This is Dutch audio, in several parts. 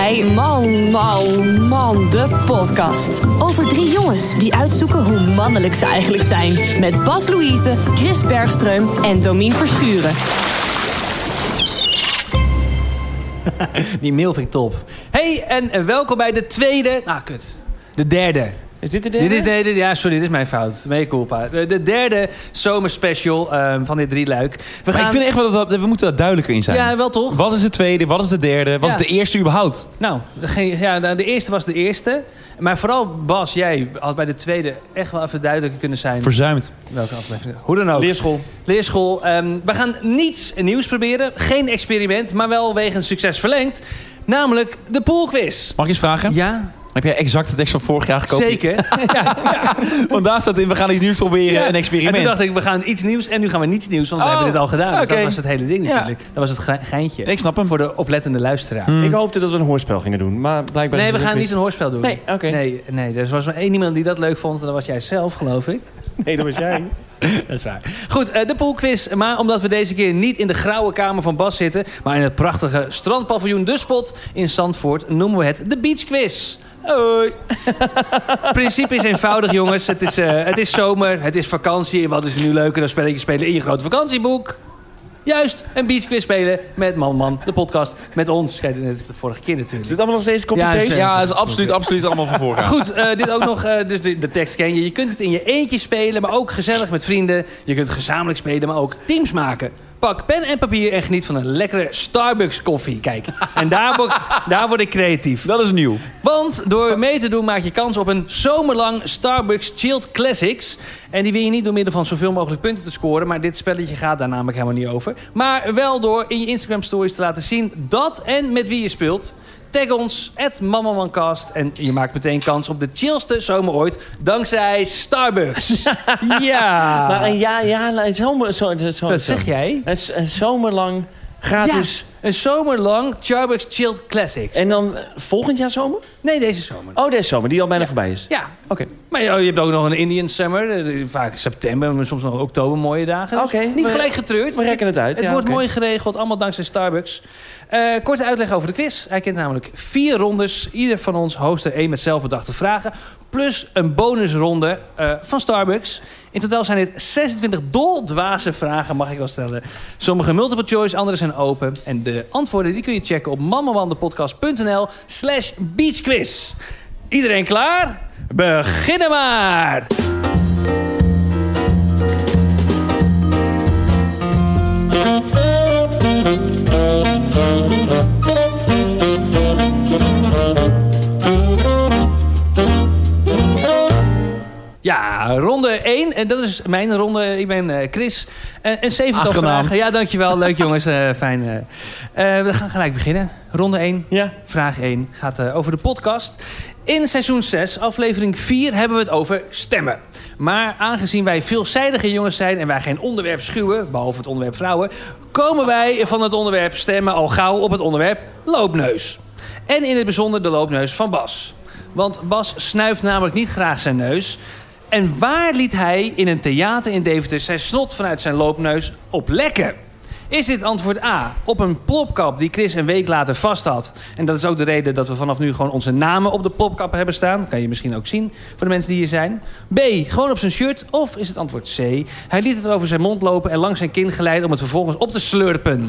bij Man, Man, Man, de podcast. Over drie jongens die uitzoeken hoe mannelijk ze eigenlijk zijn. Met Bas Louise, Chris Bergström en Domien Verschuren. Die mail vind ik top. Hey, en welkom bij de tweede... Ah, kut. De derde. Is dit de derde? Dit is, nee, dit, ja, sorry, dit is mijn fout. Mee culpa. De, de derde zomerspecial um, van dit drieluik. We gaan... Ik vind echt wel dat, we moeten daar duidelijker in zijn. Ja, wel toch? Wat is de tweede? Wat is de derde? Wat Ja. is de eerste überhaupt? Nou, de, ja, de de eerste was de eerste. Maar vooral Bas, jij had bij de tweede echt wel even duidelijker kunnen zijn. Verzuimd. Welke aflevering? Hoe dan ook. Leerschool. Leerschool. Ehm, we gaan niets nieuws proberen. Geen experiment, maar wel wegens succes verlengd. Namelijk de poolquiz. Mag ik eens vragen? Ja, Heb jij exact de tekst van vorig jaar gekopieerd? zeker. ja, ja. Want daar staat in, we gaan iets nieuws proberen, Ja. een En experiment. toen dacht ik, we gaan iets nieuws en nu gaan we niets nieuws, want we Oh, hebben dit al gedaan. Dus oké. dat was het hele ding Ja. natuurlijk. Dat was het ge- geintje. Ik snap hem. Voor de oplettende luisteraar. Hmm. Ik hoopte dat we een hoorspel gingen doen, maar blijkbaar... Nee, we het gaan niet een hoorspel doen. Nee, oké. Nee, nee, er was maar één iemand die dat leuk vond en dat was jij zelf, geloof ik. Nee, dat was jij. Dat is waar. Goed, eh, de poolquiz. Maar omdat we deze keer niet in de grauwe kamer van Bas zitten... maar in het prachtige strandpaviljoen De Spot in Zandvoort... noemen we het de Beach Quiz. Hoi. Het principe is eenvoudig, jongens. Het is, eh, het is zomer, het is vakantie. En wat is er nu leuker dan spelletjes spelen in je grote vakantieboek? Juist, een beachquiz spelen met Man Man, de podcast. Met ons. Kijk, net is de vorige keer Is natuurlijk. dit allemaal nog steeds Ja, copy-paste? is, Ja, dat is absoluut, absoluut allemaal van jaar. Goed, eh, dit ook nog, eh, dus de, de tekst ken je. Je kunt het in je eentje spelen, maar ook gezellig met vrienden. Je kunt gezamenlijk spelen, maar ook teams maken. Pak pen en papier en geniet van een lekkere Starbucks koffie. Kijk, en daar word, daar word ik creatief. Dat is nieuw. Want door mee te doen maak je kans op een zomerlang Starbucks Chilled Classics. En die win je niet door middel van zoveel mogelijk punten te scoren. Maar dit spelletje gaat daar namelijk helemaal niet over. Maar wel door in je Instagram stories te laten zien dat en met wie je speelt. Tag ons, at MammaManCast. En je maakt meteen kans op de chillste zomer ooit. Dankzij Starbucks. ja. Maar een jaar, lang, zomer, zo, zeg jij? Een, een zomerlang gratis. Een zomerlang Starbucks Chilled Classics. En dan eh, volgend jaar zomer? Nee, deze zomer. Oh, deze zomer, die al bijna voorbij is. Ja. Oké. Maar ja, je hebt ook nog een Indian Summer. eh, Vaak september, maar soms nog oktober mooie dagen. Dus Oké, Niet we- gelijk getreurd. We rekken het uit. Het ja, wordt oké. mooi geregeld, allemaal dankzij Starbucks. Eh, korte uitleg over de quiz. Hij kent namelijk vier rondes. Ieder van ons host er één met zelfbedachte vragen. Plus een bonusronde eh, van Starbucks. In totaal zijn dit 26 doldwaze vragen, mag ik wel stellen. Sommige multiple choice, andere zijn open. En de antwoorden die kun je checken op mammamandepodcast.nl slash beachquiz. Iedereen klaar? Beginnen maar! Ja, ronde 1. En dat is mijn ronde. Ik ben eh, Chris. En een zevental Aangenaam. vragen. Ja, dankjewel. Leuk jongens. Eh, fijn. eh. We gaan gelijk beginnen. Ronde 1. Ja. Vraag 1 gaat over de podcast. In seizoen 6, aflevering 4, hebben we het over stemmen. Maar aangezien wij veelzijdige jongens zijn en wij geen onderwerp schuwen, behalve het onderwerp vrouwen, komen wij van het onderwerp stemmen al gauw op het onderwerp loopneus. En in het bijzonder de loopneus van Bas. Want Bas snuift namelijk niet graag zijn neus. En waar liet hij in een theater in Deventer zijn snot vanuit zijn loopneus op lekken? Is dit antwoord A op een plopkap die Chris een week later vast had? En dat is ook de reden dat we vanaf nu gewoon onze namen op de plopkap hebben staan. Dat kan je misschien ook zien voor de mensen die hier zijn. B, gewoon op zijn shirt. Of is het antwoord C, hij liet het over zijn mond lopen en langs zijn kin geleiden om het vervolgens op te slurpen.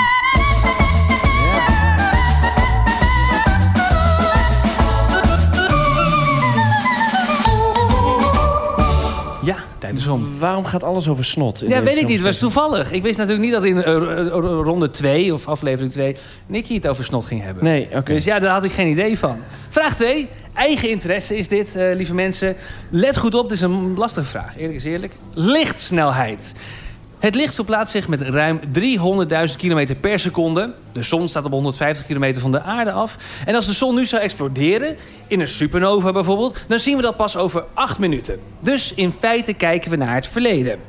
Waarom gaat alles over snot? in Ja, weet ik niet. Het was toevallig. Ik wist natuurlijk niet dat in eh, ronde 2 of aflevering 2 Nicky het over snot ging hebben. Nee, oké. Dus ja, daar had ik geen idee van. Vraag 2. Eigen interesse is dit, eh, lieve mensen. Let goed op, dit is een lastige vraag. Eerlijk is eerlijk. Lichtsnelheid. Het licht verplaatst zich met ruim 300.000 km per seconde. De zon staat op 150 kilometer van de aarde af. En als de zon nu zou exploderen, in een supernova bijvoorbeeld... dan zien we dat pas over 8 minuten. Dus in feite kijken we naar het verleden.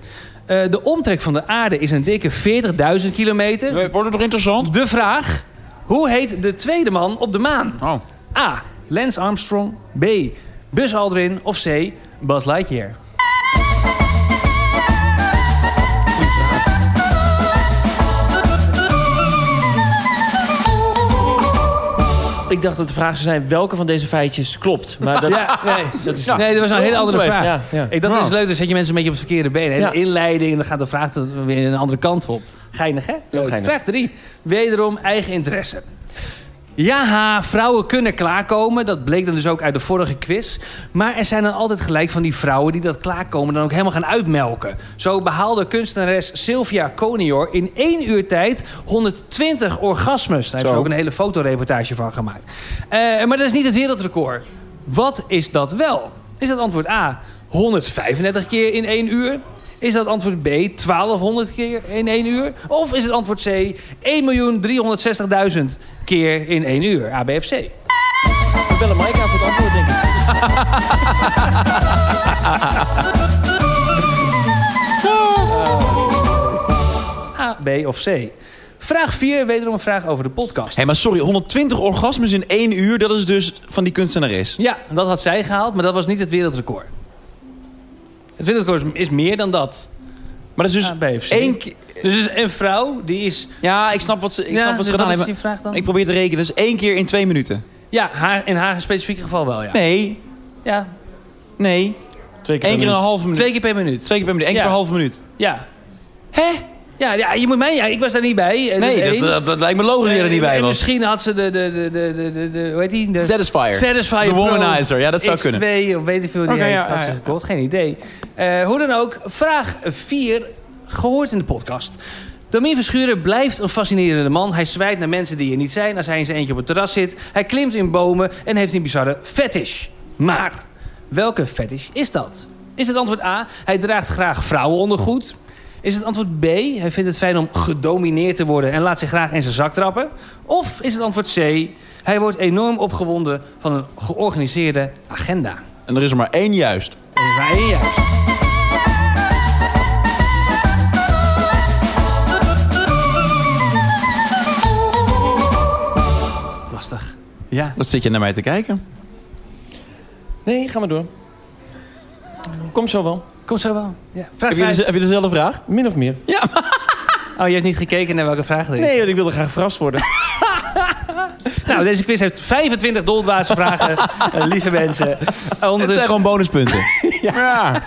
Eh, de omtrek van de aarde is een dikke 40.000 kilometer. Wordt het nog interessant? De vraag, hoe heet de tweede man op de maan? Oh. A. Lance Armstrong. B. Buzz Aldrin. Of C. Buzz Lightyear. Ik dacht dat de vraag zou zijn... welke van deze feitjes klopt. Maar dat, Ja, nee. dat is... nee, dat was een hele andere geweest. vraag. Ja, ja. Ik, dat Nou. is leuk, dan zet je mensen een beetje op het verkeerde been. Hele Ja. inleiding en dan gaat de vraag dan weer een andere kant op. Geinig, hè? Leuk. geinig. Vraag 3. Wederom eigen interesse. Ja, vrouwen kunnen klaarkomen. Dat bleek dan dus ook uit de vorige quiz. Maar er zijn dan altijd gelijk van die vrouwen die dat klaarkomen dan ook helemaal gaan uitmelken. Zo behaalde kunstenares Sylvia Conior in één uur tijd 120 orgasmes. Daar heeft ze ook een hele fotoreportage van gemaakt. Eh, maar dat is niet het wereldrecord. Wat is dat wel? Is dat antwoord A 135 keer in één uur? Is dat antwoord B 1200 keer in één uur? Of is het antwoord C 1.360.000 keer in één uur? A, B of C? Ik bellen Mike aan voor het antwoord, denk ik. A, B of C? Vraag 4, wederom een vraag over de podcast. Hé, maar sorry, 120 orgasmes in één uur, dat is dus van die kunstenares. Ja, dat had zij gehaald, maar dat was niet het wereldrecord. Het wereldrecord is- meer dan dat. Maar dat is dus A, B of C? één keer... Dus is een vrouw die is... Ja, ik snap wat ze, ik snap wat ze dus gedaan is hebben. die vraag dan? Ik probeer te rekenen, dat is één keer in twee minuten. Ja, haar, in haar specifieke geval wel, ja. Nee, Ja, nee. Twee keer Eén keer een minuut. halve minuut. twee keer per minuut. Twee keer per minuut, één keer Ja. per halve minuut. Ja. Hè? Ja, ja, je moet mij... Ja, ik was daar niet bij. Eh, Nee, is dat, één. dat, dat lijkt me logisch dat je er niet Eh, bij was. Misschien had ze de, de, de, de, de, de, de hoe heet die? De Satisfier. Satisfyer De Pro womanizer, ja, dat zou X2, kunnen. of weet ik veel die Oké, heeft, ja, had ze ja, gekocht. Geen idee. Eh, hoe dan ook, vraag 4, gehoord in de podcast. Domien Verschuren blijft een fascinerende man. Hij zwijgt naar mensen die er niet zijn als hij in zijn eentje op het terras zit. Hij klimt in bomen en heeft een bizarre fetish. Maar welke fetish is dat? Is het antwoord A, hij draagt graag vrouwenondergoed? Is het antwoord B, hij vindt het fijn om gedomineerd te worden... en laat zich graag in zijn zak trappen? Of is het antwoord C, hij wordt enorm opgewonden van een georganiseerde agenda? En er is er maar één juist. Er is maar één juist. Lastig. Ja. Wat zit je naar mij te kijken? Nee, ga maar door. Kom zo wel. Komt zo wel. Ja. Vraag Heb je, de- heb je dezelfde vraag? Min of meer. Oh, je hebt niet gekeken naar welke vraag er is. Nee, want ik wilde graag verrast worden. Nou, deze quiz heeft 25 doldwaze vragen, eh, lieve mensen. Uh, Het zijn ondertussen, gewoon bonuspunten. ja.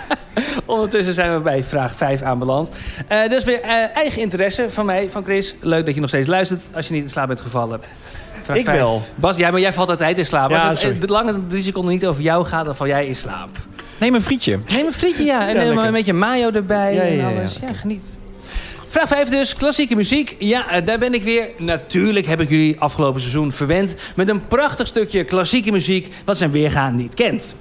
ondertussen zijn we bij vraag 5 aanbeland. Eh dus weer eh, eigen interesse van mij, van Chris. Leuk dat je nog steeds luistert als je niet in slaap bent gevallen. Vraag Ik vijf. wel. Bas, ja, maar jij valt altijd in slaap. Ja, als het sorry. de lange drie seconden niet over jou gaat, dan val jij in slaap. Neem een frietje. Neem een frietje, ja. En neem een beetje mayo erbij en alles. ja. Ja, geniet. Vraag 5 dus, klassieke muziek. Ja, eh, daar ben ik weer. Natuurlijk heb ik jullie afgelopen seizoen verwend... met een prachtig stukje klassieke muziek... wat zijn weergaan niet kent.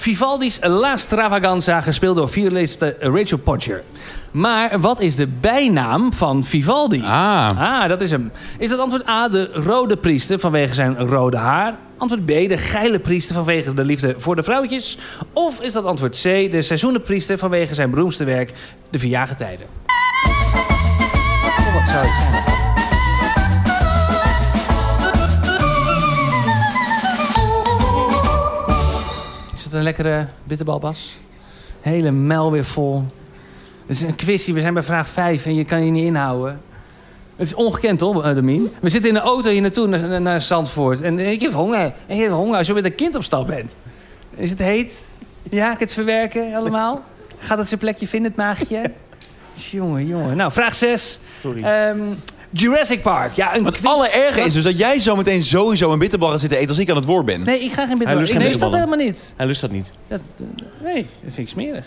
Vivaldi's La Stravaganza, gespeeld door violiste Rachel Podger. Maar wat is de bijnaam van Vivaldi? Ah. Ah, dat is hem. Is dat antwoord A, de rode priester vanwege zijn rode haar? Antwoord B, de geile priester vanwege de liefde voor de vrouwtjes? Of is dat antwoord C, de seizoenenpriester vanwege zijn beroemdste werk, de Vierjaargetijden? Oh, wat zou het zijn? Een lekkere bitterbal, Bas? Hele mel weer vol. Het is een quizje, we zijn bij vraag 5 en je kan je niet inhouden. Het is ongekend, hoor, eh, Damien. We zitten in de auto hier naartoe naar, Zandvoort. En ik heb honger. Ik heb honger als je met een kind op stap bent. Is het heet? Ja, ik het verwerken allemaal? Gaat het zijn plekje vinden, het maagje? Jongen, jongen. Nou, vraag 6. Sorry. Jurassic Park. Ja, een Het quiz. allererge is dus dat jij zometeen sowieso een bitterbal gaat zitten eten als ik aan het woord ben. Nee, ik ga geen bitterbal. lust Ik geen lust dat helemaal niet. Hij lust dat niet. Dat, eh, nee, dat vind ik smerig.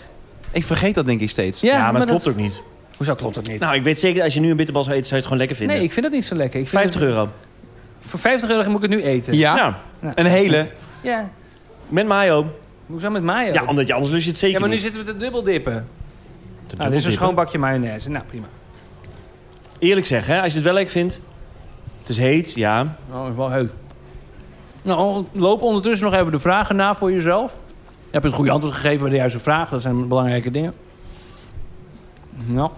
Ik vergeet dat denk ik steeds. Ja, Ja, maar, dat klopt dat... ook niet. Hoezo klopt dat niet? Nou, ik weet zeker dat als je nu een bitterbal zou eten, zou je het gewoon lekker vinden. nee, ik vind dat niet zo lekker. Ik vind 50 het- euro. Voor 50 euro moet ik het nu eten. Ja, Ja, een hele. Ja. met mayo. Hoezo met mayo? Ja, omdat je anders lust je het zeker Ja, maar nu niet. zitten we te dubbel dippen. Te Nou, dit is een dubbeldippen. schoon bakje mayonaise. Nou, prima. Eerlijk zeggen, hè, als je het wel lekker vindt. Het is heet, ja. Nou, wel heut. Nou, loop ondertussen nog even de vragen na voor jezelf. Je hebt een goede antwoord gegeven bij de juiste vraag. Dat zijn belangrijke dingen. Nou,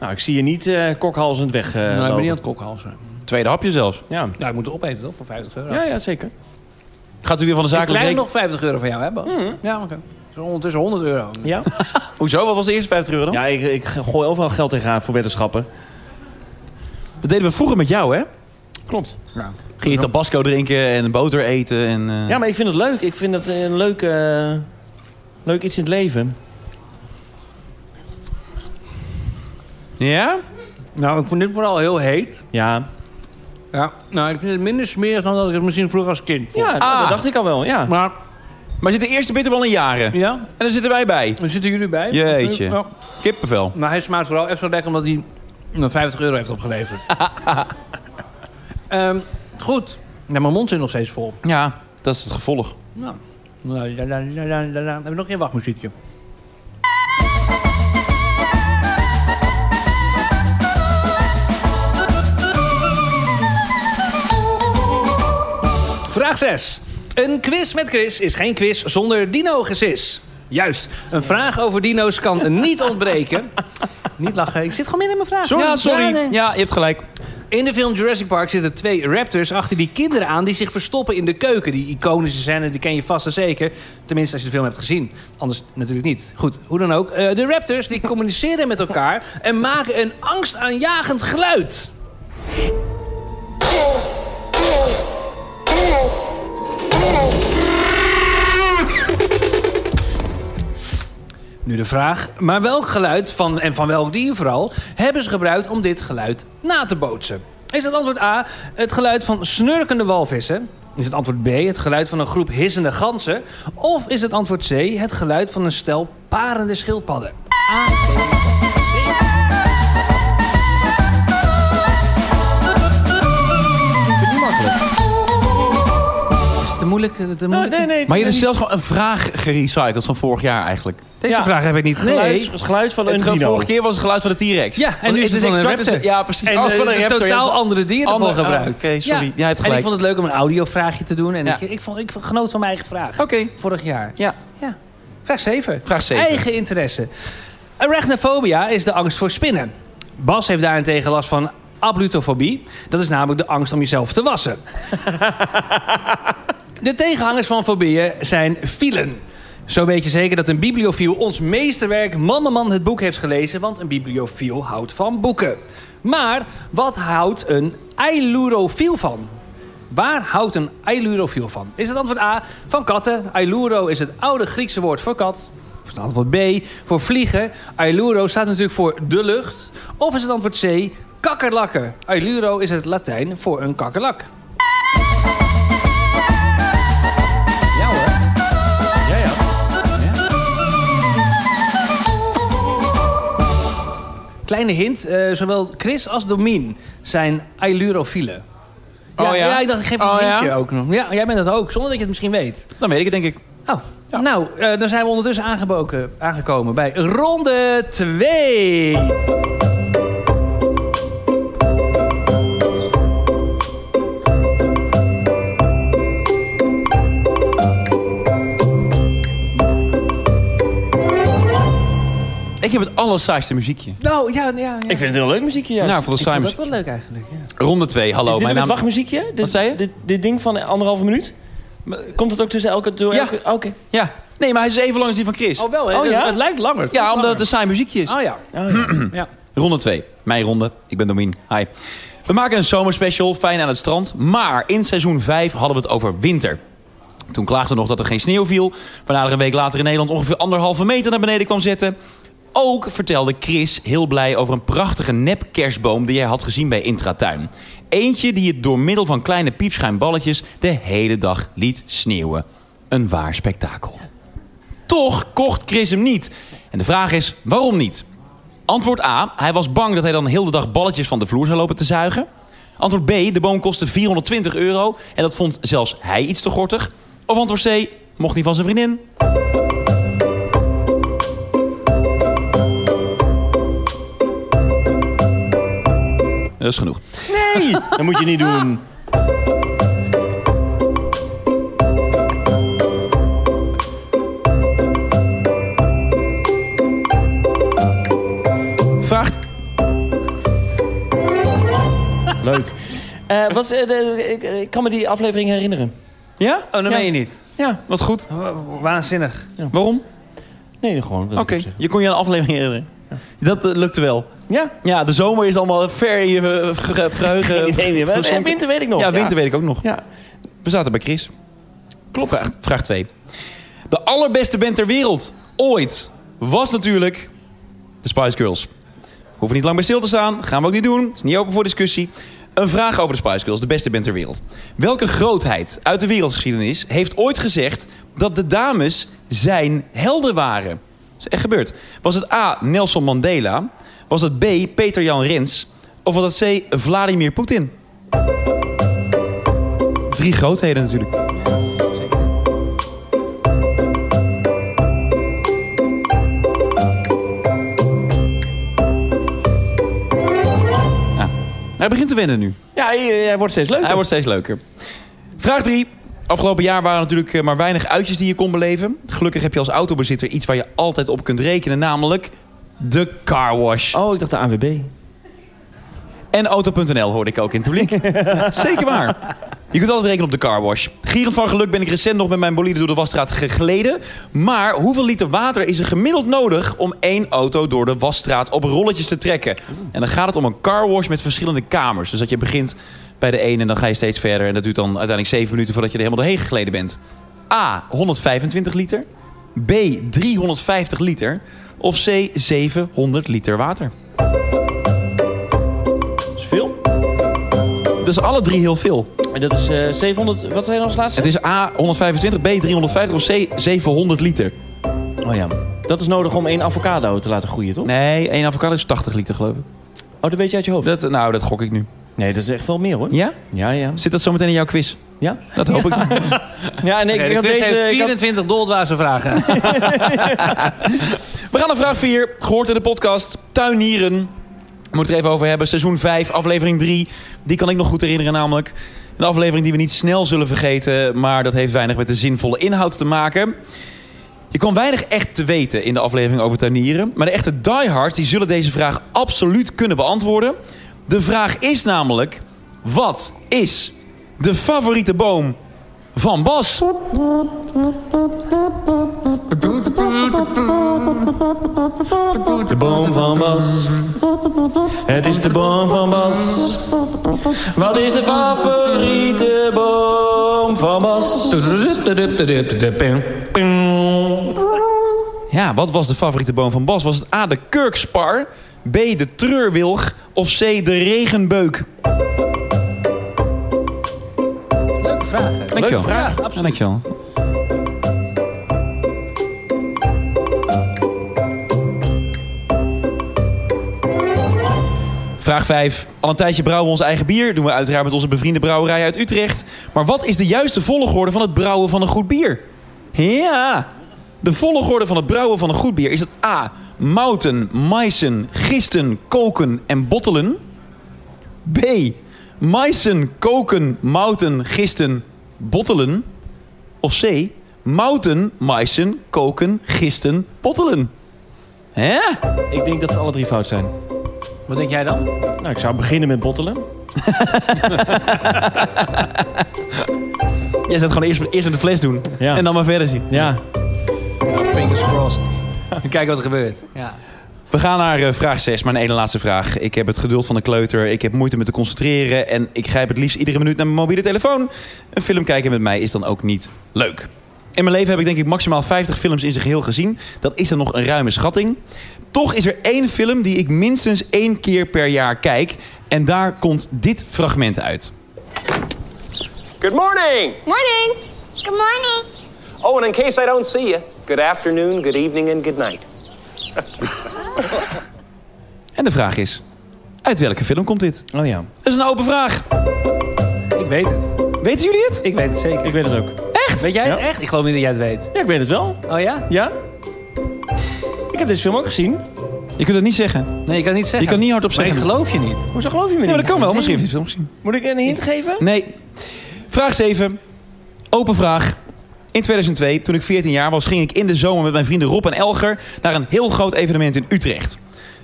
Nou, ik zie je niet eh kokhalzend weg eh nou ik ben niet aan het kokhalsen. Tweede hapje zelfs. Ja. Ja, ik moet het opeten toch, voor 50 euro. ja, ja, zeker. Gaat u weer van de ik krijg rekening? nog 50 euro van jou, hè Bas? Ja, oké. Ondertussen 100 euro. Ja? Hoezo? Wat was de eerste 50 euro dan? Ja, ik, ik gooi overal geld tegenaan voor weddenschappen. Dat deden we vroeger met jou, hè? Klopt. Ging je tabasco drinken en boter eten. En, eh, Ja, maar ik vind het leuk. Ik vind het een leuk, eh, leuk iets in het leven. Ja? Nou, ik vind dit vooral heel heet. Ja, Ja. Nou, ik vind het minder smerig dan dat ik het misschien vroeger als kind vond. ja Ah. dat dacht ik al wel. Ja. Maar, Maar zit de eerste bitterbal in jaren. ja, En daar zitten wij bij. daar zitten jullie bij. Jeetje. Ja. Kippenvel. Maar hij smaakt vooral echt zo lekker omdat hij nou, 50 euro heeft opgeleverd. Ehm, goed. Ja, mijn mond zit nog steeds vol. Ja, dat is het gevolg. Nou. La, la, la, la, la, la. Hebben we nog geen wachtmuziekje? Vraag 6. Een quiz met Chris is geen quiz zonder dino-gesis. Juist, een vraag over dino's kan niet ontbreken. Niet lachen, ik zit gewoon midden in mijn vraag. Ja, sorry. nee. Ja, je hebt gelijk. In de film Jurassic Park zitten twee raptors achter die kinderen aan... die zich verstoppen in de keuken. Die iconische scène, die ken je vast en zeker. Tenminste, als je de film hebt gezien. Anders natuurlijk niet. Goed, hoe dan ook. Eh, de raptors die communiceren met elkaar... en maken een angstaanjagend geluid. Nu de vraag, maar welk geluid van, en van welk dier vooral... hebben ze gebruikt om dit geluid na te bootsen? Is het antwoord A, het geluid van snurkende walvissen? Is het antwoord B, het geluid van een groep hissende ganzen? Of is het antwoord C, het geluid van een stel parende schildpadden? A, moeilijk? Te Nou, moeilijk? nee, nee. Maar je hebt zelfs gewoon een vraag gerecycled van vorig jaar eigenlijk. Deze Ja. vraag heb ik niet. Geluid, het geluid van een Het dino. vorige keer was het geluid van de T-Rex. Ja, en nu is het van een raptor. Ja, precies. En Oh, eh, van een raptor, ja, totaal zo- andere dieren ervoor oh, gebruikt. Oké, sorry. Ja. Jij hebt En gelijk. ik vond het leuk om een audiovraagje te doen. En Ja. ik, ik, vond, ik genoot van mijn eigen vraag. Oké. Vorig jaar. Ja. Ja. Vraag 7. Vraag zeven. Eigen interesse. Arachnofobia is de angst voor spinnen. Bas heeft daarentegen last van ablutofobie. Dat is namelijk de angst om jezelf te wassen. de tegenhangers van fobieën zijn fielen. Zo weet je zeker dat een bibliofiel ons meesterwerk Man het boek heeft gelezen... want een bibliofiel houdt van boeken. Maar wat houdt een ailurofiel van? Waar houdt een ailurofiel van? Is het antwoord A van katten? Ailuro is het oude Griekse woord voor kat. Of is het antwoord B voor vliegen? Ailuro staat natuurlijk voor de lucht. Of is het antwoord C kakkerlakken? Ailuro is het Latijn voor een kakkerlak. Kleine hint, eh, zowel Chris als Domien zijn ailurofielen. Oh ja? ik dacht ik geef een Oh ja? hintje ook nog. Ja, jij bent dat ook, zonder dat je het misschien weet. Dan weet ik het, denk ik. Oh, nou, eh, dan zijn we ondertussen aangeboken, aangekomen bij ronde 2. Ik heb het allersaaiste muziekje. Nou, ja, ja, ja. Ik vind het heel leuk muziekje. juist. Nou, voor de Ik vind het ook wel leuk eigenlijk. Ja. Ronde 2, hallo. is dit mijn een naam... wachtmuziekje? Dit, Wat zei je? Dit, dit ding van anderhalve minuut? Komt het ook tussen elke... Door Ja. elke Oké. Ja. Nee, maar hij is even lang als die van Chris. Oh, wel hè? Oh, Het- ja? Het lijkt langer. Het ja, voelt omdat het een saai muziekje is. Oh ja. Oh, ja. ja. Ronde 2. Mijn ronde. Ik ben Domien. Hi. We maken een zomerspecial, fijn aan het strand. Maar in seizoen 5 hadden we het over winter. Toen klaagden we nog dat er geen sneeuw viel. Waarna er een week later in Nederland ongeveer anderhalve meter naar beneden kwam zetten. Ook vertelde Chris heel blij over een prachtige nep kerstboom die hij had gezien bij Intratuin. Eentje die het door middel van kleine piepschuimballetjes de hele dag liet sneeuwen. Een waar spektakel. Toch kocht Chris hem niet. En de vraag is, waarom niet? Antwoord A, hij was bang dat hij dan heel de dag balletjes van de vloer zou lopen te zuigen. Antwoord B, de boom kostte 420 euro en dat vond zelfs hij iets te gortig. Of antwoord C, mocht niet van zijn vriendin. Dat is genoeg. Nee, dat moet je niet doen. Vraag... Leuk. Eh, wat, is, eh, de- ik, ik kan me die aflevering herinneren. Ja? Oh, dat Ja. meen je niet. Ja. Wat goed. Wa- Waanzinnig. Waarom? Nee, gewoon. wil Oké, ik zeggen. je kon je een aflevering herinneren. Dat eh, lukte wel. Ja. Ja, de zomer is allemaal ver in je eh, meer. Maar verzonken. winter weet ik nog. Ja, winter weet ik ook nog. Ja. We zaten bij Chris. Klopt. Vraag, vraag 2. De allerbeste band ter wereld ooit was natuurlijk de Spice Girls. Hoeven niet lang bij stil te staan. Gaan we ook niet doen. Het is niet open voor discussie. Een vraag over de Spice Girls, de beste band ter wereld. Welke grootheid uit de wereldgeschiedenis heeft ooit gezegd dat de dames zijn helden waren? Dat is echt gebeurd. Was het A. Nelson Mandela? Was het B. Peter Jan Rens? Of was het C. Vladimir Poetin? Drie grootheden natuurlijk. Nou, hij begint te wennen nu. Ja, hij, hij wordt steeds leuker. Hij wordt steeds leuker. Vraag 3. Afgelopen jaar waren natuurlijk eh, maar weinig uitjes die je kon beleven. Gelukkig heb je als autobezitter iets waar je altijd op kunt rekenen. Namelijk de car wash. Oh, ik dacht de ANWB. En Auto.nl hoorde ik ook in het publiek. Zeker waar. Je kunt altijd rekenen op de car wash. Gierend van geluk ben ik recent nog met mijn bolide door de wasstraat gegleden. Maar hoeveel liter water is er gemiddeld nodig om één auto door de wasstraat op rolletjes te trekken? En dan gaat het om een car wash met verschillende kamers. Dus dat je begint bij de ene en dan ga je steeds verder. En dat duurt dan uiteindelijk 7 minuten voordat je er helemaal doorheen gegleden bent. A. 125 liter. B. 350 liter. Of C. 700 liter water. Dat is veel. Dat is alle drie heel veel. En dat is eh 700... Wat zei je dan als laatste? Het is A 125, B 350 of C 700 liter. Oh ja. Dat is nodig om één avocado te laten groeien, toch? Nee, één avocado is 80 liter geloof ik. Oh, dat weet je uit je hoofd? Dat, nou, dat gok ik nu. Nee, dat is echt wel meer, hoor. Ja? Ja, ja. Zit dat zometeen in jouw quiz? Ja? Dat hoop ik. Ja, nee, Oké, ik, had quiz deze... heeft ik had- 24 doldwaze vragen. We gaan naar vraag 4. Gehoord in de podcast. Tuinieren. Het er even over hebben. Seizoen 5, aflevering 3. Die kan ik nog goed herinneren namelijk. Een aflevering die we niet snel zullen vergeten. Maar dat heeft weinig met de zinvolle inhoud te maken. Je kon weinig echt te weten in de aflevering over tuinieren. Maar de echte diehards die zullen deze vraag absoluut kunnen beantwoorden. De vraag is namelijk... Wat is de favoriete boom van Bas? De boom van Bas. Het is de boom van Bas. Wat is de favoriete boom van Bas? Ja, wat was de favoriete boom van Bas? Was het A, de kurkspar, B, de treurwilg of C, de regenbeuk? Vraag. hè? Dankjewel. Leuke vraag, Ja, absoluut. dankjewel. Vraag 5. Al een tijdje brouwen we ons eigen bier. Doen we uiteraard met onze bevriende brouwerij uit Utrecht. Maar wat is de juiste volgorde van het brouwen van een goed bier? Ja, de volgorde van het brouwen van een goed bier is het A. Mouten, maisen, gisten, koken en bottelen. B. Maisen, koken, mouten, gisten, bottelen. Of C. Mouten, maisen, koken, gisten, bottelen. Hè? Ik denk dat ze alle drie fout zijn. Wat denk jij dan? Nou, ik zou beginnen met bottelen. Jij zet gewoon eerst, eerst in de fles doen. Ja. En dan maar verder zien. Ja. Fingers crossed. Kijk wat er gebeurt. Ja. We gaan naar eh, vraag 6, mijn ene laatste vraag. Ik heb het geduld van een kleuter, ik heb moeite met te concentreren... en ik grijp het liefst iedere minuut naar mijn mobiele telefoon. Een film kijken met mij is dan ook niet leuk. In mijn leven heb ik denk ik maximaal 50 films in zijn geheel gezien. Dat is dan nog een ruime schatting. Toch is er één film die ik minstens één keer per jaar kijk... en daar komt dit fragment uit. Good morning. Morning. Good morning. Oh, and in case I don't see you, good afternoon, good evening, and good night. En de vraag is, uit welke film komt dit? Oh ja. Dat is een open vraag. Ik weet het. Weten jullie het? Ik weet het zeker. Ik weet het ook. Echt? Weet jij het Ja. echt? Ik geloof niet dat jij het weet. Ja, ik weet het wel. Oh ja? Ja? Ik heb deze film ook gezien. Je kunt het niet zeggen. Nee, je kan niet zeggen. Je kan niet hardop Maar zeggen. ik geloof je niet. Hoezo geloof je me niet? Ja, maar dat kan wel. Misschien heeft hij het film gezien. Moet ik een hint geven? Nee. Vraag 7. Open vraag. In 2002, toen ik 14 jaar was, ging ik in de zomer met mijn vrienden Rob en Elger naar een heel groot evenement in Utrecht.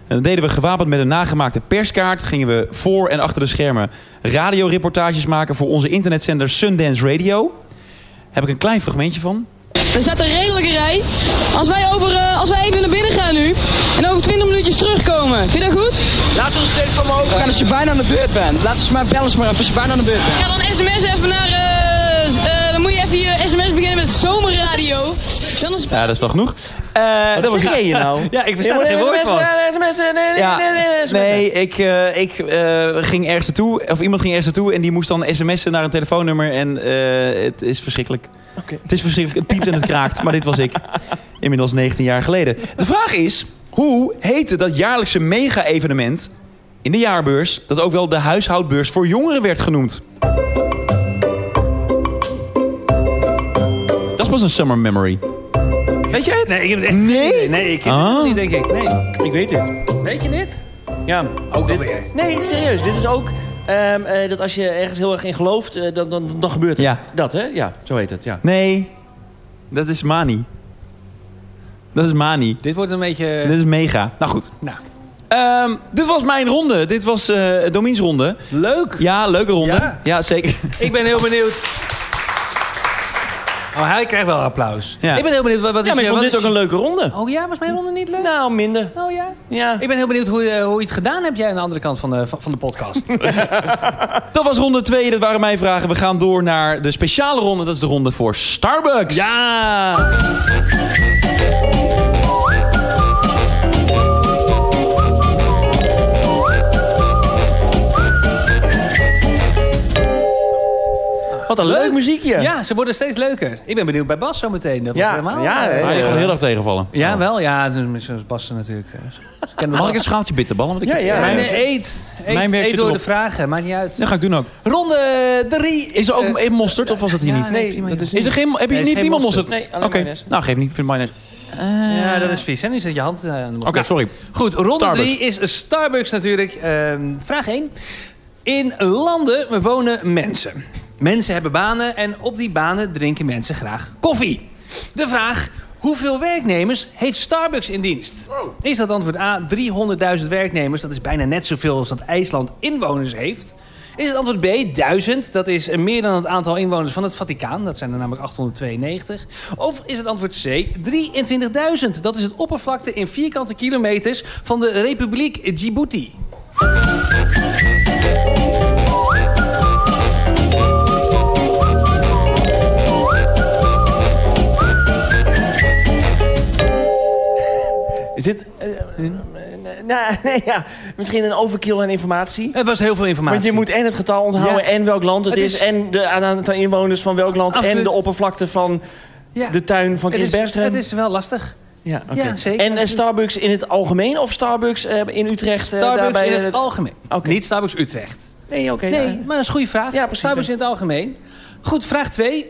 En dan deden we gewapend met een nagemaakte perskaart, gingen we voor en achter de schermen radioreportages maken voor onze internetzender Sundance Radio. Heb ik een klein fragmentje van. Er staat een redelijke rij. Als wij, over, eh, als wij even naar binnen gaan nu en over 20 minuutjes terugkomen, vind je dat goed? Laten we ons steeds van me overgaan als je bijna aan de beurt bent. Laten ze maar bellen eens maar even als je bijna aan de beurt bent. Ja, dan sms even naar... eh, zomerradio. Dan is... Ja, dat is wel genoeg. Eh, dat was zeg je nou? Ja, ik versta er geen woord van. Ja, nee, ik, eh, ik eh, ging ergens naartoe, of iemand ging ergens naartoe en die moest dan sms'en naar een telefoonnummer en eh, het is verschrikkelijk. Het is verschrikkelijk, het piept en het kraakt, maar dit was ik. Inmiddels 19 jaar geleden. De vraag is, hoe heette dat jaarlijkse mega-evenement in de jaarbeurs, dat ook wel de huishoudbeurs voor jongeren werd genoemd? Pas een summer memory. Weet jij het? Nee, ik heb het echt Nee? geen idee. Nee, ik heb Ah. het niet, denk ik. Nee. Ik weet het. Weet je dit? Ja, Ook dit- alweer. Nee, serieus. Dit is ook ehm, eh, dat als je ergens heel erg in gelooft, eh, dan, dan, dan gebeurt het. Ja. Dat, hè? Ja, zo heet het, ja. Nee, dat is Mani. Dat is Mani. Dit wordt een beetje... Dit is mega. Nou goed. Nou, Ehm, dit was mijn ronde. Dit was eh Domiens ronde. leuk. Ja, leuke ronde. Ja? Ja, zeker. Ik ben heel benieuwd. Oh, hij krijgt wel applaus. Ja. Ik ben heel benieuwd. Wat, wat is Ja, maar ik vond wat dit is ook een leuke ronde. Oh ja, was mijn ronde niet leuk? Nou, minder. Oh ja? Ja. Ik ben heel benieuwd hoe, je- hoe je het gedaan hebt jij aan de andere kant van de, van, van de podcast. Dat was ronde 2. Dat waren mijn vragen. We gaan door naar de speciale ronde. Dat is de ronde voor Starbucks. ja! Wat een leuk, muziekje. Ja, ze worden steeds leuker. Ik ben benieuwd bij Bas zometeen. Dat Ja, wordt helemaal... ja, eh. Maar die gaan heel erg tegenvallen. Ja, wel. Ja, dus zoals Bas natuurlijk. eh, Mag ik een schaaltje bitterballen? Want ik Ja, ja. Mijn, Nee, eet. Eet, Mijn eet door de vragen. Maakt niet uit. Dat ga ik doen ook. Ronde 3 Is er ook eh, een mosterd of was dat hier ja, niet? nee, dat is Is er geen, heb je niet geen niemand mosterd. mosterd? Nee, alleen. Nou, geef niet. Ik vind mayonaise. Ja, dat is vies. Hè? Nu zet je hand eh, aan de mond. Oké, sorry. Goed, ronde Starbucks. 3 is Starbucks natuurlijk. Ehm, vraag 1. In landen wonen mensen. Mensen hebben banen en op die banen drinken mensen graag koffie. De vraag, hoeveel werknemers heeft Starbucks in dienst? Is dat antwoord A, 300.000 werknemers? Dat is bijna net zoveel als dat IJsland inwoners heeft. Is het antwoord B, 1000? Dat is meer dan het aantal inwoners van het Vaticaan. Dat zijn er namelijk 892. Of is het antwoord C, 23.000? Dat is het oppervlakte in vierkante kilometers van de Republiek Djibouti. Is dit... eh, nou, nee, ja. Misschien een overkill aan informatie. Het was heel veel informatie. Want je moet en het getal onthouden Ja. en welk land het, Het is, is- En de aantal inwoners van welk land. Absoluut. En de oppervlakte van Ja. de tuin van het, Chris is, Bergström. het is wel lastig. Ja. Ja, zeker. En Starbucks in het algemeen of Starbucks eh, in Utrecht? eh, Starbucks daarbij, in het algemeen. Niet Starbucks Utrecht. Nee, oké. Nee, nou, maar dat is een goede vraag. Ja, precies, Starbucks in het algemeen. Goed, vraag 2.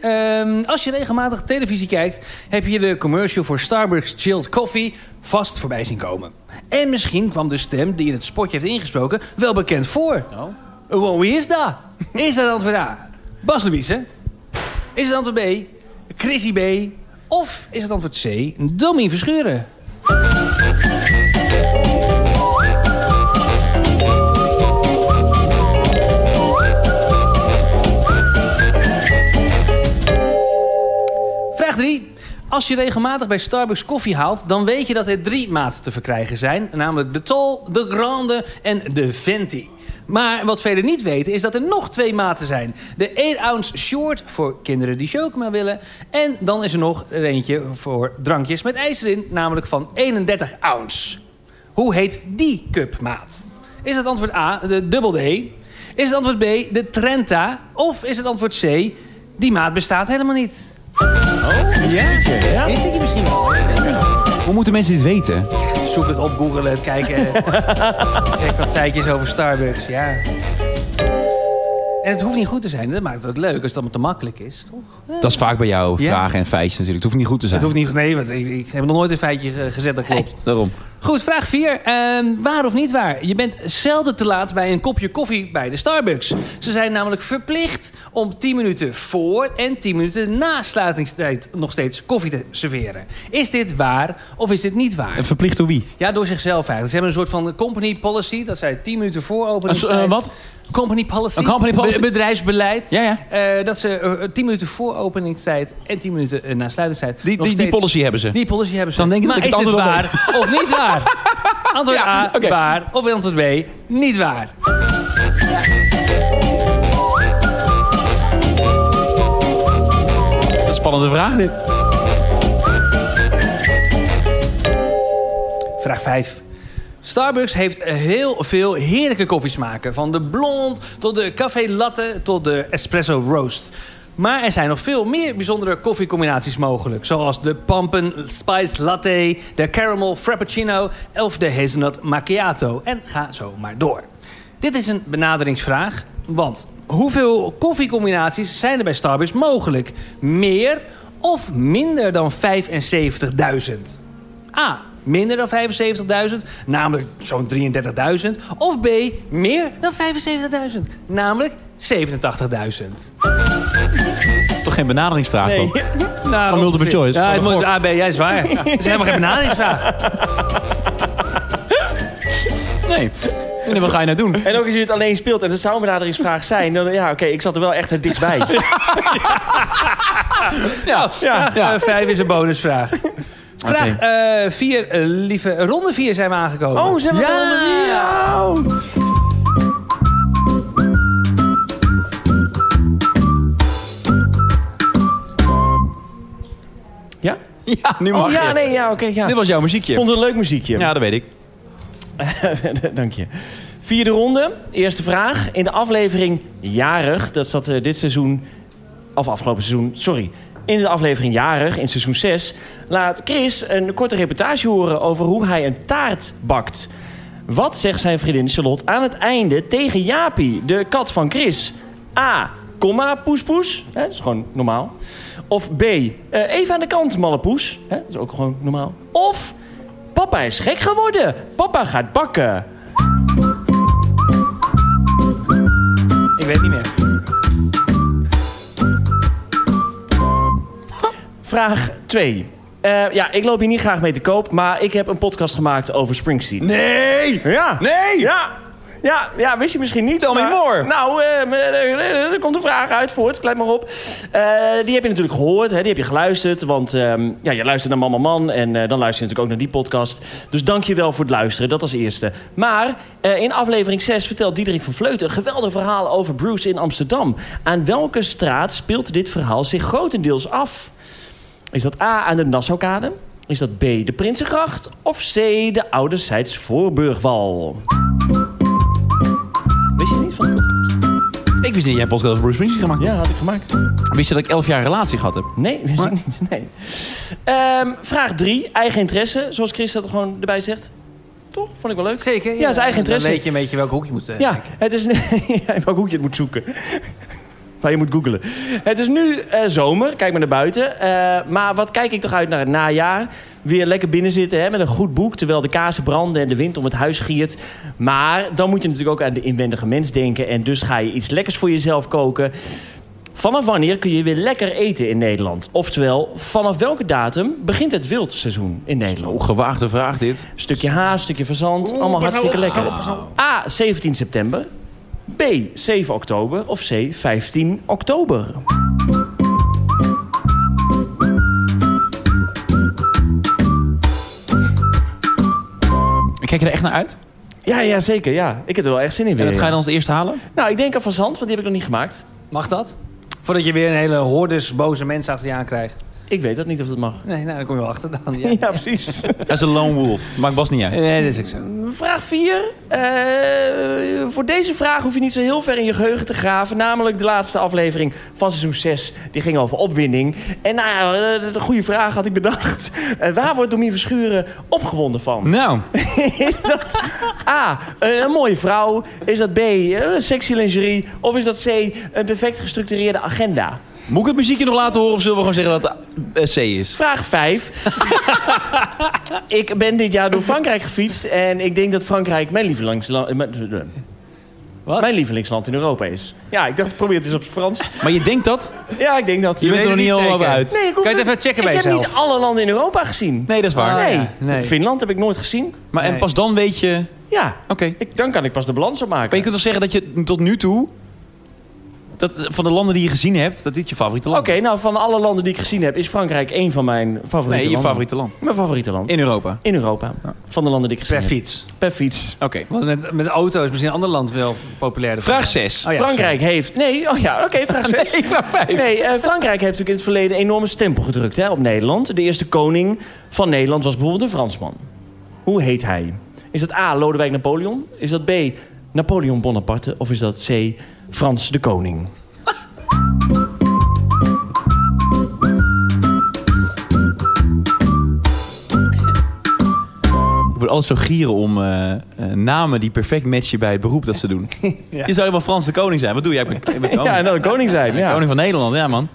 als je regelmatig televisie kijkt... heb je de commercial voor Starbucks Chilled Coffee vast voorbij zien komen. En misschien kwam de stem die in het spotje heeft ingesproken... wel bekend voor. Oh. Wie is dat? Is dat antwoord A? Bas Louise? Is het antwoord B? Chrissy B? Of is het antwoord C? Domien Verschuren? Als je regelmatig bij Starbucks koffie haalt... dan weet je dat er drie maten te verkrijgen zijn. Namelijk de Tall, de Grande en de Venti. Maar wat velen niet weten is dat er nog twee maten zijn. De 8 ounce short voor kinderen die chocomel willen. En dan is er nog er eentje voor drankjes met ijs erin. Namelijk van 31 ounce. Hoe heet die cupmaat? Is het antwoord A, de Double D? Is het antwoord B, de Trenta? Of is het antwoord C, die maat bestaat helemaal niet? Oh, ja? ja. Is dit misschien wel? Hoe moeten mensen dit weten? Zoek het op, google het, kijken. zeg wat feitjes over Starbucks, ja. En het hoeft niet goed te zijn. Dat maakt het ook leuk als het allemaal te makkelijk is, toch? Dat is vaak bij jou Ja. vragen en feitjes natuurlijk. Het hoeft niet goed te zijn. Het hoeft niet, nee, want ik, ik heb nog nooit een feitje eh, gezet dat klopt. Daarom. Goed, vraag 4. waar of niet waar? Je bent zelden te laat bij een kopje koffie bij de Starbucks. Ze zijn namelijk verplicht om 10 minuten voor en 10 minuten na sluitingstijd nog steeds koffie te serveren. Is dit waar of is dit niet waar? En verplicht door wie? Ja, door zichzelf eigenlijk. Ze hebben een soort van company policy. Dat zij 10 minuten voor openingstijd... eh, wat? Company policy. Een company policy? Be- bedrijfsbeleid. Ja, ja. Eh, dat ze eh, 10 minuten voor openingstijd en 10 minuten na sluitingstijd... Die, nog die, die steeds- policy hebben ze. Die policy hebben ze. Dan denk ik maar dat ik is het dit antwoord waar of niet waar? Antwoord Ja, A, oké. waar. Of antwoord B, niet waar. Een spannende vraag dit. Vraag 5. Starbucks heeft heel veel heerlijke koffiesmaken. Van de blond tot de café latte tot de espresso roast. Maar er zijn nog veel meer bijzondere koffiecombinaties mogelijk. Zoals de pumpkin spice latte, de caramel frappuccino of de hazelnut macchiato. En ga zo maar door. Dit is een benaderingsvraag. Want hoeveel koffiecombinaties zijn er bij Starbucks mogelijk? Meer of minder dan 75.000? A. Minder dan 75.000, namelijk zo'n 33.000. Of B. Meer dan 75.000, namelijk 87.000. Dat is toch geen benaderingsvraag? Nee. dan? Nou, Van multiple choice. Ja, het moet de A, B, jij is waar. Het is helemaal geen benaderingsvraag. Nee. En wat ga je nou doen? En ook als je het alleen speelt en het zou een benaderingsvraag zijn... dan ja, oké, ik zat er wel echt het dichtstbij. Ja. Vraag Ja. 5 is een bonusvraag. Vraag 4, lieve ronde 4 zijn we aangekomen. Oh, zijn we ja. ronde vier? Ja? Nu mag Oh ja, je. nee, ja, oké, ja. Dit was jouw muziekje. Vond het een leuk muziekje. Ja, dat weet ik. Dank je. Vierde ronde, eerste vraag. In de aflevering Jarig, dat zat eh, dit seizoen... Of afgelopen seizoen, sorry. In de aflevering Jarig, in seizoen 6... laat Chris een korte reportage horen over hoe hij een taart bakt. Wat zegt zijn vriendin Charlotte aan het einde tegen Jaapie, de kat van Chris? A. Komma, poes, poes. Hè, dat is gewoon normaal. Of B. eh, even aan de kant, malle poes. Hè, dat is ook gewoon normaal. Of... Papa is gek geworden. Papa gaat bakken. Ik weet niet meer. Vraag 2. ja, ik loop hier niet graag mee te koop, maar ik heb een podcast gemaakt over Springsteen. Nee! Ja. Nee! Ja. Ja, ja, wist je misschien niet. Tell me maar- more. Nou, eh, er, komt een vraag uit voort. Kleid maar op. Eh, die heb je natuurlijk gehoord. Hè, die heb je geluisterd. Want ehm, ja, je luistert naar Mama Man. En eh, dan luister je natuurlijk ook naar die podcast. Dus dank je wel voor het luisteren. Dat als eerste. Maar eh, in aflevering 6 vertelt Diederik van Vleuten... een geweldig verhaal over Bruce in Amsterdam. Aan welke straat speelt dit verhaal zich grotendeels af? Is dat A aan de Nassaukade? Is dat B de Prinsengracht? Of C de Ouderzijds Voorburgwal? Wist je niet van de podcast? Ik wist niet dat jij een podcast over Bruce Springsteen gemaakt Ja, had ik gemaakt. Wist je dat ik elf jaar relatie gehad heb? Nee, wist ik niet. Nee. Ehm, vraag 3. Eigen interesse, zoals Chris dat er gewoon erbij zegt. Toch? Vond ik wel leuk. Zeker. Ja, zijn eigen interesse. Dan weet je een beetje welk hoek je moet... eh, Ja, het is nu... ja, welk hoekje het moet zoeken. Waar je moet googelen. Het is nu eh, zomer. Kijk maar naar buiten. Eh, maar wat kijk ik toch uit naar het najaar. Weer lekker binnen zitten hè, met een goed boek... terwijl de kazen branden en de wind om het huis giert. Maar dan moet je natuurlijk ook aan de inwendige mens denken... en dus ga je iets lekkers voor jezelf koken... Vanaf wanneer kun je weer lekker eten in Nederland? Oftewel, vanaf welke datum begint het wildseizoen in Nederland? Oh, gewaagde vraag dit. Stukje haas, stukje verzand, allemaal hartstikke lekker. A, 17 september. B, 7 oktober. Of C, 15 oktober. Kijk je er echt naar uit? Ja, ja, zeker. Ja. Ik heb er wel echt zin in En weer. dat ga je dan als eerste halen? Nou, ik denk aan fazant, want die heb ik nog niet gemaakt. Mag dat? Voordat je weer een hele hordes boze mensen achter je aan krijgt. Ik weet dat niet of dat mag. Nee, nou, dan kom je wel achter dan. Ja, Ja. precies. Dat is een lone wolf. Maakt Bas niet uit. Nee, dat is ook zo. Vraag 4. voor deze vraag hoef je niet zo heel ver in je geheugen te graven. Namelijk de laatste aflevering van seizoen 6. Die ging over opwinding. En nou ja, eh, de goede vraag had ik bedacht. Eh, waar wordt Domien Verschuren opgewonden van? Nou, Is dat A, eh, een mooie vrouw? Is dat B, eh, sexy lingerie? Of is dat C, een perfect gestructureerde agenda? Moet ik het muziekje nog laten horen of zullen we gewoon zeggen dat het C is? Vraag 5. ik ben dit jaar door Frankrijk gefietst. En ik denk dat Frankrijk mijn lievelingsland, Wat? mijn lievelingsland in Europa is. Ja, ik dacht, probeer het eens op het Frans. Maar je denkt dat? Ja, ik denk dat. Je bent weet er nog niet helemaal uit. Nee, ik hoef Kan je het niet- even checken bij Ik heb niet alle landen in Europa gezien. Nee, dat is waar. Nee. ja, nee. Finland heb ik nooit gezien. Maar en pas dan weet je... Ja, Oké. ik, dan kan ik pas de balans opmaken. Maar je kunt toch zeggen dat je tot nu toe... Dat, van de landen die je gezien hebt, dat dit je favoriete land Oké, nou van alle landen die ik gezien heb... is Frankrijk één van mijn favoriete Nee, je landen. favoriete land. Mijn favoriete land. In Europa. In Europa. Van de landen die ik gezien Per heb. fiets. Per fiets. Oké. Want met, met de auto is misschien een ander land wel populairder. Vraag 6. Oh ja, Frankrijk heeft... Nee, oh ja, oké, vraag 6. Nee, vraag 5. Nee, eh, Frankrijk heeft natuurlijk in het verleden een enorme stempel gedrukt hè, op Nederland. De eerste koning van Nederland was bijvoorbeeld een Fransman. Hoe heet hij? Is dat A. Lodewijk Napoleon? Is dat B. Napoleon Bonaparte? Of is dat C. Frans de Koning? Ik word altijd zo gieren om eh, eh, namen die perfect matchen bij het beroep dat ze doen. Je zou helemaal Frans de koning zijn. Wat doe jij? Ik ben, ik ben koning. Ja, en dan de koning zijn. Ja. Koning van Nederland, ja man.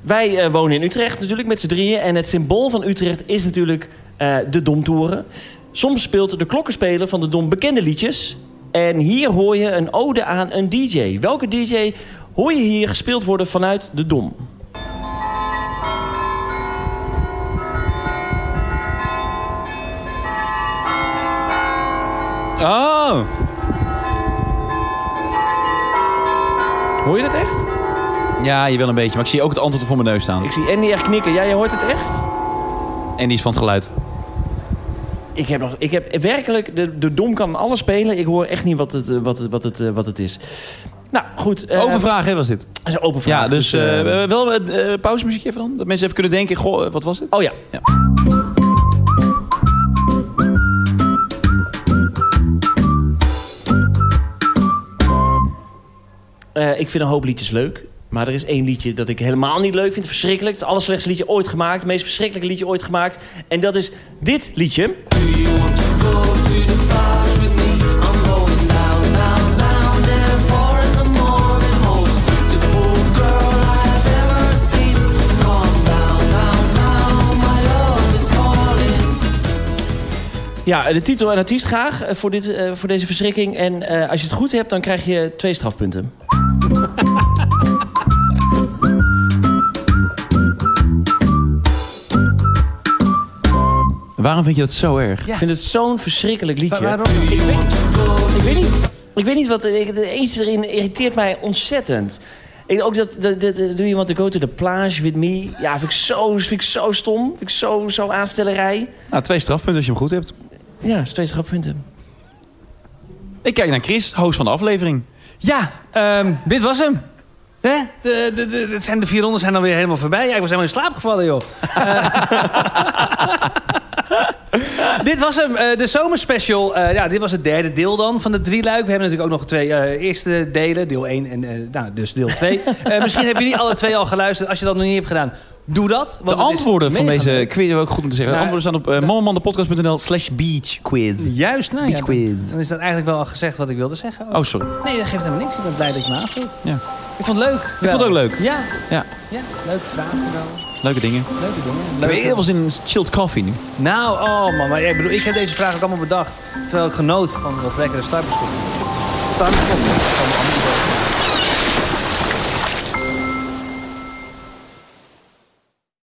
Wij eh, wonen in Utrecht natuurlijk met z'n drieën. En het symbool van Utrecht is natuurlijk eh, de Domtoren. Soms speelt de klokkenspeler van de Dom bekende liedjes. En hier hoor je een ode aan een DJ. Welke DJ hoor je hier gespeeld worden vanuit de Dom? Oh! Hoor je dat echt? Ja, je wel een beetje. Maar ik zie ook het antwoord voor mijn neus staan. Ik zie Andy echt knikken. Ja, je hoort het echt? Die is van het geluid. Ik heb, nog, ik heb werkelijk... De, de Dom kan alles spelen. Ik hoor echt niet wat het, wat het, wat het, eh, wat het is. Nou, goed. Open vraag, hè, was dit? Dat is een open vraag. Ja, dus eh, eh, wel uh, pauzemuziek even dan? Dat mensen even kunnen denken, goh, wat was het? oh ja. Ja. Ik vind een hoop liedjes leuk. Maar er is één liedje dat ik helemaal niet leuk vind. Verschrikkelijk. Het allerslechtste liedje ooit gemaakt. Het meest verschrikkelijke liedje ooit gemaakt. En dat is dit liedje. Ja, de titel en artiest graag eh, voor, dit, eh, voor deze verschrikking. En eh, als je het goed hebt, dan krijg je twee strafpunten. Waarom vind je dat zo erg? Ik vind het zo'n verschrikkelijk liedje. Waarom? Ik weet, ik weet niet. Ik weet niet wat... Eens erin irriteert mij ontzettend. Ik, ook dat, dat, dat, doe je want to go to the plage with me. Ja, vind ik zo, vind ik zo stom. Vind ik zo, zo aanstellerij. Nou, twee strafpunten als je hem goed hebt. Ja, dat is twee strafpunten. Ik kijk naar Chris, host van de aflevering. Ja, ehm, dit was hem. Hè? De, de, de, het zijn de vier ronden zijn alweer helemaal voorbij. Ja, ik was helemaal in slaap gevallen, joh. Dit was hem, eh, de zomerspecial. Eh, ja, dit was het derde deel dan van de drie luik. We hebben natuurlijk ook nog twee eh, eerste delen. Deel 1 en nou, dus deel 2. Eh, misschien hebben jullie alle twee al geluisterd. Als je dat nog niet hebt gedaan, doe dat. De antwoorden van deze quiz, ook goed om te zeggen. De Ja. antwoorden staan op uh, momomandepodcast.nl slash beachquiz. Juist, nou Beach dan, quiz. dan is dat eigenlijk wel al gezegd wat ik wilde zeggen. Oh, sorry. Nee, dat geeft helemaal niks. Ik ben blij dat je me aanvult. Ja. Ik vond het leuk. Ik vond het ook leuk. Ja, Ja, ja leuke vragen wel. Leuke dingen. Leuke dingen. Ik ben heel veel zin in chilled coffee nu. Nou, oh man, maar ik bedoel, ik heb deze vraag ook allemaal bedacht. Terwijl ik genoot van wat lekkere Starbucks koffie. Starbucks koffie.